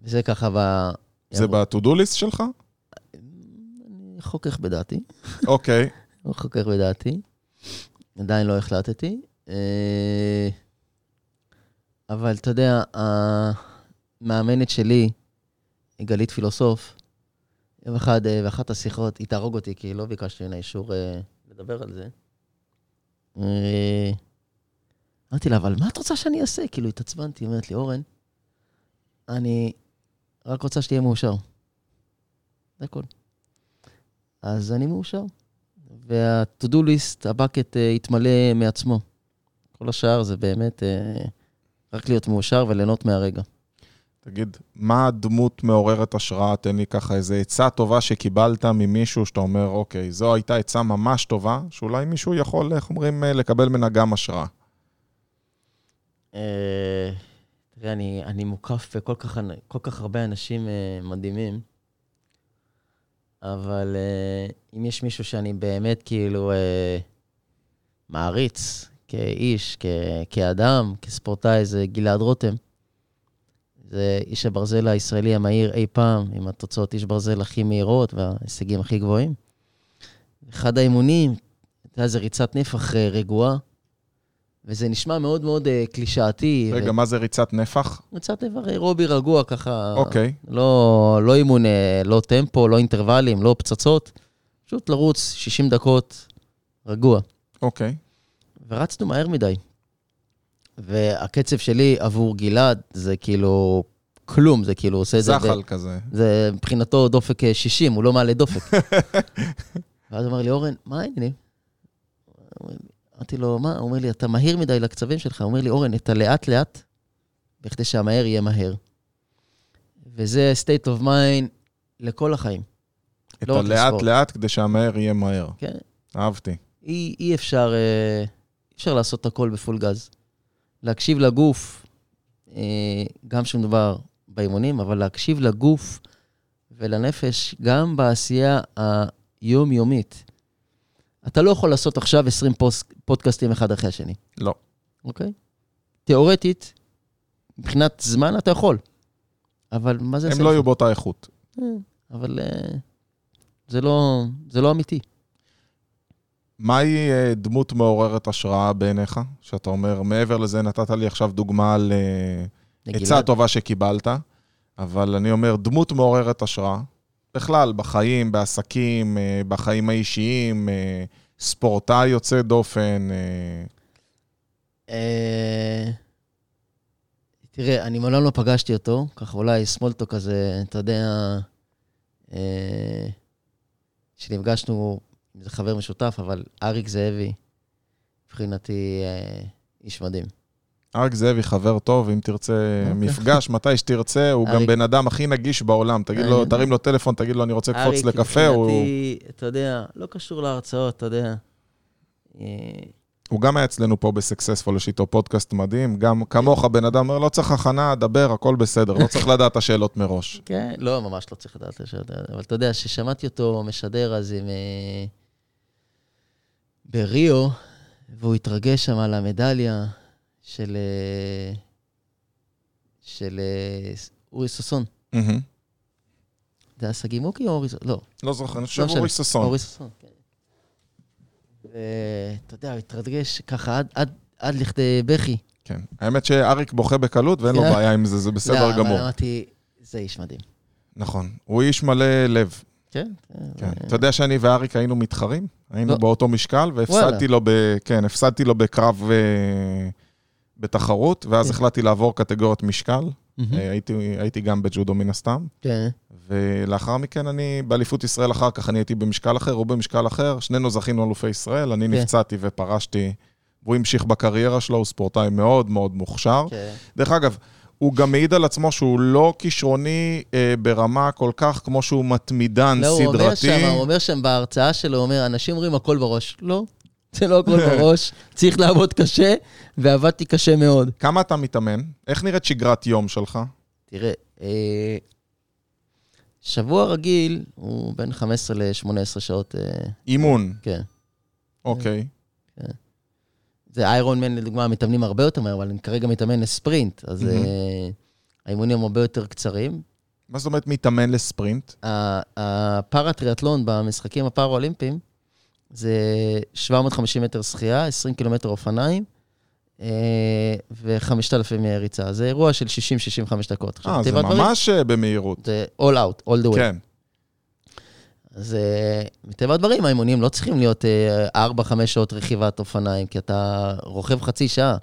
וזה ככה ב... זה ב-to-do list שלך? אני חוכך בדעתי. אוקיי. לא חוקר בדעתי, עדיין לא החלטתי. אה, אבל אתה יודע, המאמנת שלי, גלית פילוסוף, יום אחד, אה, באחת השיחות, היא תהרוג אותי, כי לא ביקשתי ממנה אישור אה, לדבר על זה. אמרתי לה, אבל מה את רוצה שאני אעשה? כאילו, התעצבנתי, אומרת לי, אורן, אני רק רוצה שתהיה מאושר. זה הכול. אז אני מאושר. וה-to-do list, הבקט uh, יתמלא מעצמו. כל השאר זה באמת uh, רק להיות מאושר וליהנות מהרגע. תגיד, מה הדמות מעוררת השראה? תן לי ככה איזו עצה טובה שקיבלת ממישהו שאתה אומר, אוקיי, זו הייתה עצה ממש טובה, שאולי מישהו יכול, איך אומרים, אה, לקבל ממנה גם השראה. אה, תראה, אני, אני מוקף בכל כך, כל כך הרבה אנשים מדהימים, אבל uh, אם יש מישהו שאני באמת כאילו uh, מעריץ כאיש, כ, כאדם, כספורטאי, זה גלעד רותם. זה איש הברזל הישראלי המהיר אי פעם, עם התוצאות איש ברזל הכי מהירות וההישגים הכי גבוהים. אחד האימונים, יודע, זה ריצת נפח רגועה. וזה נשמע מאוד מאוד uh, קלישאתי. רגע, ו... מה זה ריצת נפח? ריצת נפח אירובי רגוע, ככה... אוקיי. לא, לא אימון, אה, לא טמפו, לא אינטרוולים, לא פצצות. פשוט לרוץ 60 דקות רגוע. אוקיי. ורצנו מהר מדי. והקצב שלי עבור גלעד זה כאילו כלום, זה כאילו עושה את זה... זחל כזה. זה מבחינתו דופק 60, הוא לא מעלה דופק. ואז אמר לי, אורן, מה העניינים? אמרתי לו, מה? הוא אומר לי, אתה מהיר מדי לקצבים שלך. הוא אומר לי, אורן, את הלאט-לאט, בכדי שהמהר יהיה מהר. וזה state of mind לכל החיים. את לא הלאט-לאט כדי שהמהר יהיה מהר. כן. אהבתי. אי, אי אפשר, אה, אי אפשר לעשות הכל בפול גז. להקשיב לגוף, אה, גם שמדובר באימונים, אבל להקשיב לגוף ולנפש גם בעשייה היומיומית. אתה לא יכול לעשות עכשיו 20 פוסט, פודקאסטים אחד אחרי השני. לא. אוקיי? תיאורטית, מבחינת זמן אתה יכול. אבל מה זה... הם לא יהיו באותה איכות. אה, אבל uh, זה, לא, זה לא אמיתי. מהי uh, דמות מעוררת השראה בעיניך? שאתה אומר, מעבר לזה נתת לי עכשיו דוגמה על uh, עצה טובה שקיבלת, אבל אני אומר, דמות מעוררת השראה. בכלל, בחיים, בעסקים, uh, בחיים האישיים, uh, ספורטאי יוצא דופן. Uh... תראה, אני מעולם לא פגשתי אותו, ככה אולי סמולטו כזה, אתה יודע, אה, שנפגשנו, זה חבר משותף, אבל אריק זאבי, מבחינתי אה, איש מדהים. אריק זאבי חבר טוב, אם תרצה okay. אוקיי. מפגש, מתי שתרצה, הוא אריק... גם בן אדם הכי נגיש בעולם. תגיד לו, תרים לו טלפון, תגיד לו, אני רוצה לקפוץ לקפה. אריק, מבחינתי, הוא... אתה יודע, לא קשור להרצאות, אתה יודע. אה, הוא גם היה אצלנו פה בסקסספול, יש איתו פודקאסט מדהים. גם כמוך, בן אדם אומר, לא צריך הכנה, דבר, הכל בסדר, לא צריך לדעת את השאלות מראש. כן, לא, ממש לא צריך לדעת את השאלות. אבל אתה יודע, ששמעתי אותו משדר אז עם... אה, בריו, והוא התרגש שם על המדליה של... אה, של אה, אורי ששון. זה היה שגיא מוקי או אורי ששון? לא. לא זוכר, אני חושב לא אורי ששון. אורי ששון, כן. ואתה יודע, הוא התרגש ככה עד, עד, עד לכדי בכי. כן. האמת שאריק בוכה בקלות ואין לו כן. בעיה עם זה, זה בסדר לא, גמור. אבל אמרתי, זה איש מדהים. נכון. הוא איש מלא לב. כן. כן. אתה יודע שאני ואריק היינו מתחרים? היינו לא. באותו משקל, והפסדתי לו, ב... כן, הפסדתי לו בקרב אה, בתחרות, ואז כן. החלטתי לעבור קטגוריית משקל. הייתי, הייתי גם בג'ודו מן הסתם. כן. ולאחר מכן אני, באליפות ישראל אחר כך, אני הייתי במשקל אחר, הוא במשקל אחר, שנינו זכינו אלופי ישראל, אני כן. נפצעתי ופרשתי, והוא המשיך בקריירה שלו, הוא ספורטאי מאוד מאוד מוכשר. כן. דרך אגב, הוא גם מעיד על עצמו שהוא לא כישרוני אה, ברמה כל כך כמו שהוא מתמידן לא, סדרתי. הוא אומר שם, הוא אומר שם בהרצאה שלו, הוא אומר, אנשים אומרים הכל בראש. לא, זה לא הכל בראש, צריך לעבוד קשה, ועבדתי קשה מאוד. כמה אתה מתאמן? איך נראית שגרת יום שלך? תראה, אה, שבוע רגיל הוא בין 15 ל-18 שעות. אה, אימון. כן. אוקיי. כן. זה איירון מן, לדוגמה, מתאמנים הרבה יותר מהר, אבל אני כרגע מתאמן לספרינט, אז mm-hmm. האימונים הרבה יותר קצרים. מה זאת אומרת מתאמן לספרינט? הפארה-טריאטלון במשחקים הפארה-אולימפיים זה 750 מטר שחייה, 20 קילומטר אופניים. אה, ו-5,000 ריצה. זה אירוע של 60-65 דקות. אה, זה ממש דברים, במהירות. זה all out, all the way. כן. אז אה, מטבע הדברים, האימונים לא צריכים להיות 4-5 אה, שעות רכיבת אופניים, כי אתה רוכב חצי שעה.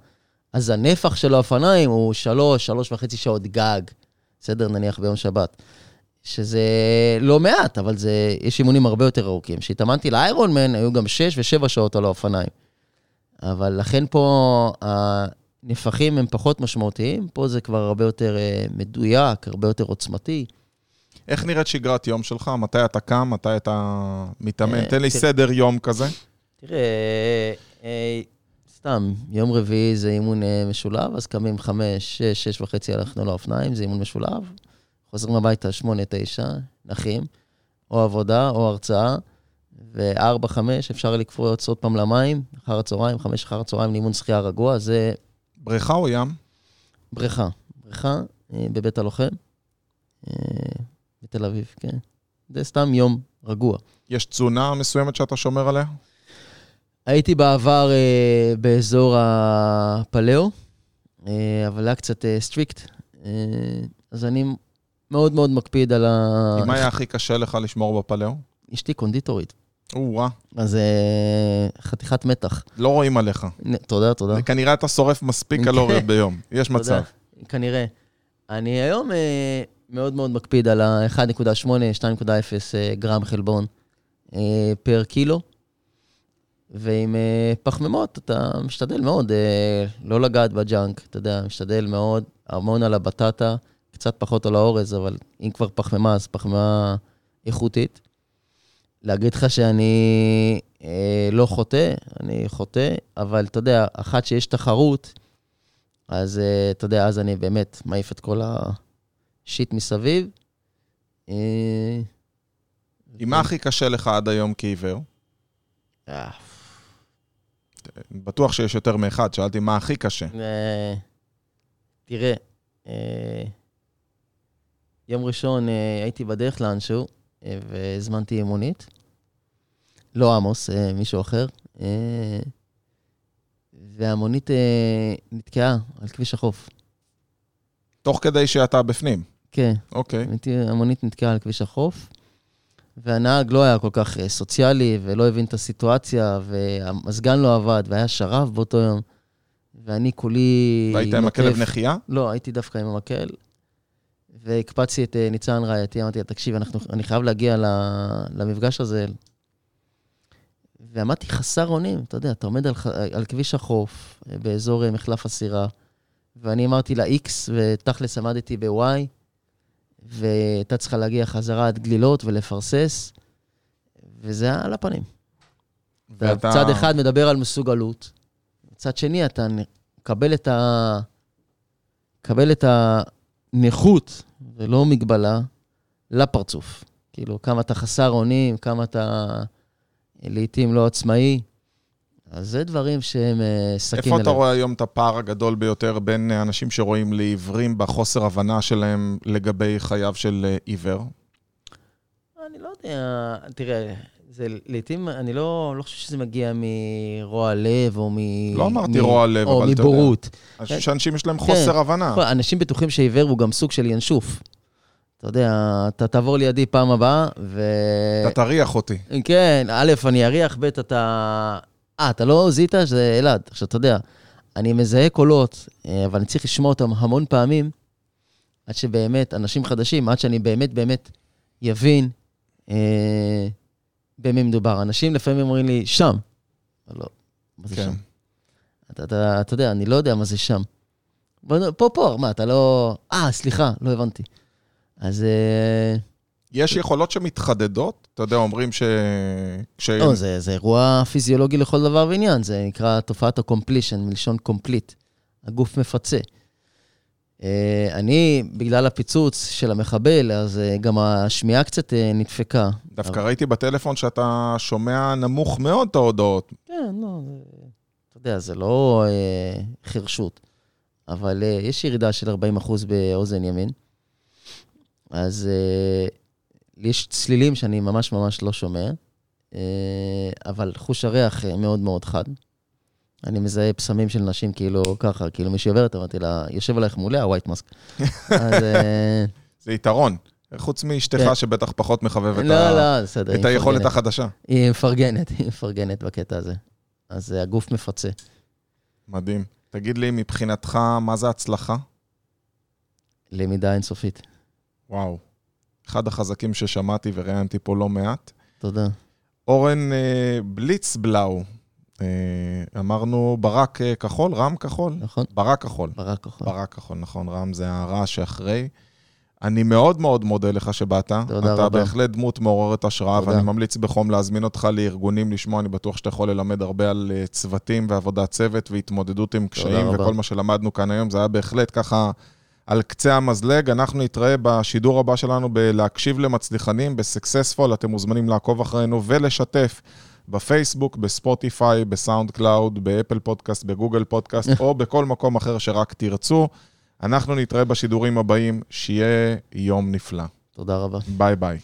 אז הנפח של האופניים הוא שלוש, שלוש וחצי שעות גג, בסדר? נניח ביום שבת. שזה לא מעט, אבל זה, יש אימונים הרבה יותר ארוכים. כשהתאמנתי לאיירון מן, היו גם שש ושבע שעות על האופניים. אבל לכן פה הנפחים הם פחות משמעותיים, פה זה כבר הרבה יותר אה, מדויק, הרבה יותר עוצמתי. איך נראית שגרת יום שלך? מתי אתה קם? מתי אתה מתאמן? אה, תן לי. סדר יום כזה. תראה, אה, סתם, יום רביעי זה אימון משולב, אז קמים חמש, שש, שש וחצי הלכנו לאופניים, זה אימון משולב. חוזרים הביתה שמונה, תשע, נחים, או עבודה או הרצאה, וארבע, חמש, אפשר לקפוץ עוד פעם למים, אחר הצהריים, חמש אחר הצהריים לאימון שחייה רגוע, זה בריכה או ים? בריכה. בריכה אה, בבית הלוחם, אה, בתל אביב, כן. זה סתם יום רגוע. יש תזונה מסוימת שאתה שומר עליה? הייתי בעבר אה, באזור הפליאו, אה, אבל היה קצת אה, strict, אה, אז אני מאוד מאוד מקפיד על ה... מה היה הכי קשה לך לשמור בפליאו? אשתי קונדיטורית, או-אה, אז אה, חתיכת מתח. לא רואים עליך. תודה, תודה. כנראה אתה שורף מספיק כן. קלוריות ביום. יש מצב. כנראה. אני היום אה, מאוד מאוד מקפיד על ה-1.8, 2.0 אה, גרם חלבון per קילו, ועם פחמימות אתה משתדל מאוד לא לגעת בג'אנק, אתה יודע, משתדל מאוד, המון על הבטטה, קצת פחות על האורז, אבל אם כבר פחמימה, אז פחמימה איכותית. להגיד לך שאני אה, לא חוטא, אני חוטא, אבל אתה יודע, אחת שיש תחרות, אז uh, אתה יודע, אז אני באמת מעיף את כל השיט מסביב. Uh, עם מה הכי קשה לך עד היום כעיוור? אה, בטוח שיש יותר מאחד, שאלתי מה הכי קשה. אה, תראה, אה, יום ראשון אה, הייתי בדרך לאנשהו, אה, והזמנתי מונית. לא עמוס, אה, מישהו אחר. והמונית נתקעה על כביש החוף. תוך כדי שאתה בפנים. כן. אוקיי. הייתי, המונית נתקעה על כביש החוף, והנהג לא היה כל כך סוציאלי ולא הבין את הסיטואציה, והמזגן לא עבד, והיה שרב באותו יום, ואני כולי... והיית עם. הכלב נחייה? לא, הייתי דווקא עם המקל, והקפצתי את אה, ניצן רעייתי, אמרתי לה, תקשיב, אנחנו, אני חייב להגיע למפגש הזה. ועמדתי חסר אונים, אתה יודע, אתה עומד על, על כביש החוף, אה, באזור אה, מחלף הסירה, ואני אמרתי לה X, ותכלס עמדתי ב-Y, והייתה צריכה להגיע חזרה עד גלילות ולפרסס, וזה היה על הפנים. ואתה... צד אחד מדבר על מסוגלות, מצד שני אתה מקבל את ה... מקבל את הנכות, ולא מגבלה, לפרצוף. כאילו, כמה אתה חסר אונים, כמה אתה לעתים לא עצמאי. אז זה דברים שהם אה, סכין איפה אתה רואה היום את הפער הגדול ביותר בין אה, אנשים שרואים לעיוורים בחוסר הבנה שלהם לגבי חייו של אה, עיוור? אני לא יודע, תראה, זה לעתים, אני לא, לא חושב שזה מגיע מרוע לב או מ... לא אמרתי מ- רוע לב, או אבל אתה יודע. מבורות. אני חושב שאנשים יש להם חוסר כן. הבנה. נכון, אנשים בטוחים שעיוור הוא גם סוג של ינשוף. אתה יודע, אתה תעבור לידי פעם הבאה, ו... אתה תריח אותי. כן, א', אני אריח, ב', אתה... אה, אתה לא זיהית שזה אלעד. עכשיו, אתה יודע, אני מזהה קולות, אה, אבל אני צריך לשמוע אותם המון פעמים, עד שבאמת, אנשים חדשים, עד שאני באמת באמת יבין אה, במי מדובר. אנשים לפעמים אומרים לי, שם. לא, מה זה כן. שם? אתה, אתה, אתה יודע, אני לא יודע מה זה שם. פה, פה, מה, אתה לא... אה, סליחה, לא הבנתי. אז... אה, יש יכולות שמתחדדות? אתה יודע, אומרים ש... כש... לא, זה, זה אירוע פיזיולוגי לכל דבר ועניין, זה נקרא תופעת ה-completion, מלשון complete. הגוף מפצה. אה, אני, בגלל הפיצוץ של המחבל, אז אה, גם השמיעה קצת אה, נדפקה. דווקא ראיתי בטלפון שאתה שומע נמוך מאוד את ההודעות. כן, לא, אתה יודע, זה לא חרשות, אבל יש ירידה של 40% באוזן ימין. אז יש צלילים שאני ממש ממש לא שומע, אבל חוש הריח מאוד מאוד חד. אני מזהה פסמים של נשים כאילו ככה, כאילו מישהי עוברת, אמרתי לה, יושב עלייך מעולה, הווייט מאסק. אז... זה יתרון. חוץ מאשתך כן. שבטח פחות מחבב את, לא. לא. את היכולת. החדשה. היא מפרגנת, היא מפרגנת בקטע הזה. אז אה, הגוף מפצה. מדהים. תגיד לי, מבחינתך, מה זה הצלחה? למידה אינסופית. וואו. אחד החזקים ששמעתי וראיינתי פה לא מעט. תודה. אורן אה, בליצבלאו, אמרנו ברק אה, כחול, רם כחול? נכון. ברק כחול. ברק כחול. ברק כחול, נכון, רם זה הרע שאחרי. אני מאוד מאוד מודה לך שבאת. תודה אתה רבה. בהחלט דמות מעוררת השראה, תודה. ואני ממליץ בחום להזמין אותך לארגונים לשמוע, אני בטוח שאתה יכול ללמד הרבה על אה, צוותים ועבודת צוות והתמודדות עם קשיים. וכל מה שלמדנו כאן היום, זה היה בהחלט ככה על קצה המזלג. אנחנו נתראה בשידור הבא שלנו בלהקשיב למצליחנים, בסקסספול, אתם מוזמנים לעקוב אחרינו ולשתף. בפייסבוק, בספוטיפיי, בסאונד קלאוד, באפל פודקאסט, בגוגל פודקאסט, או בכל מקום אחר שרק תרצו. אנחנו נתראה בשידורים הבאים, שיהיה יום נפלא. תודה רבה. ביי ביי.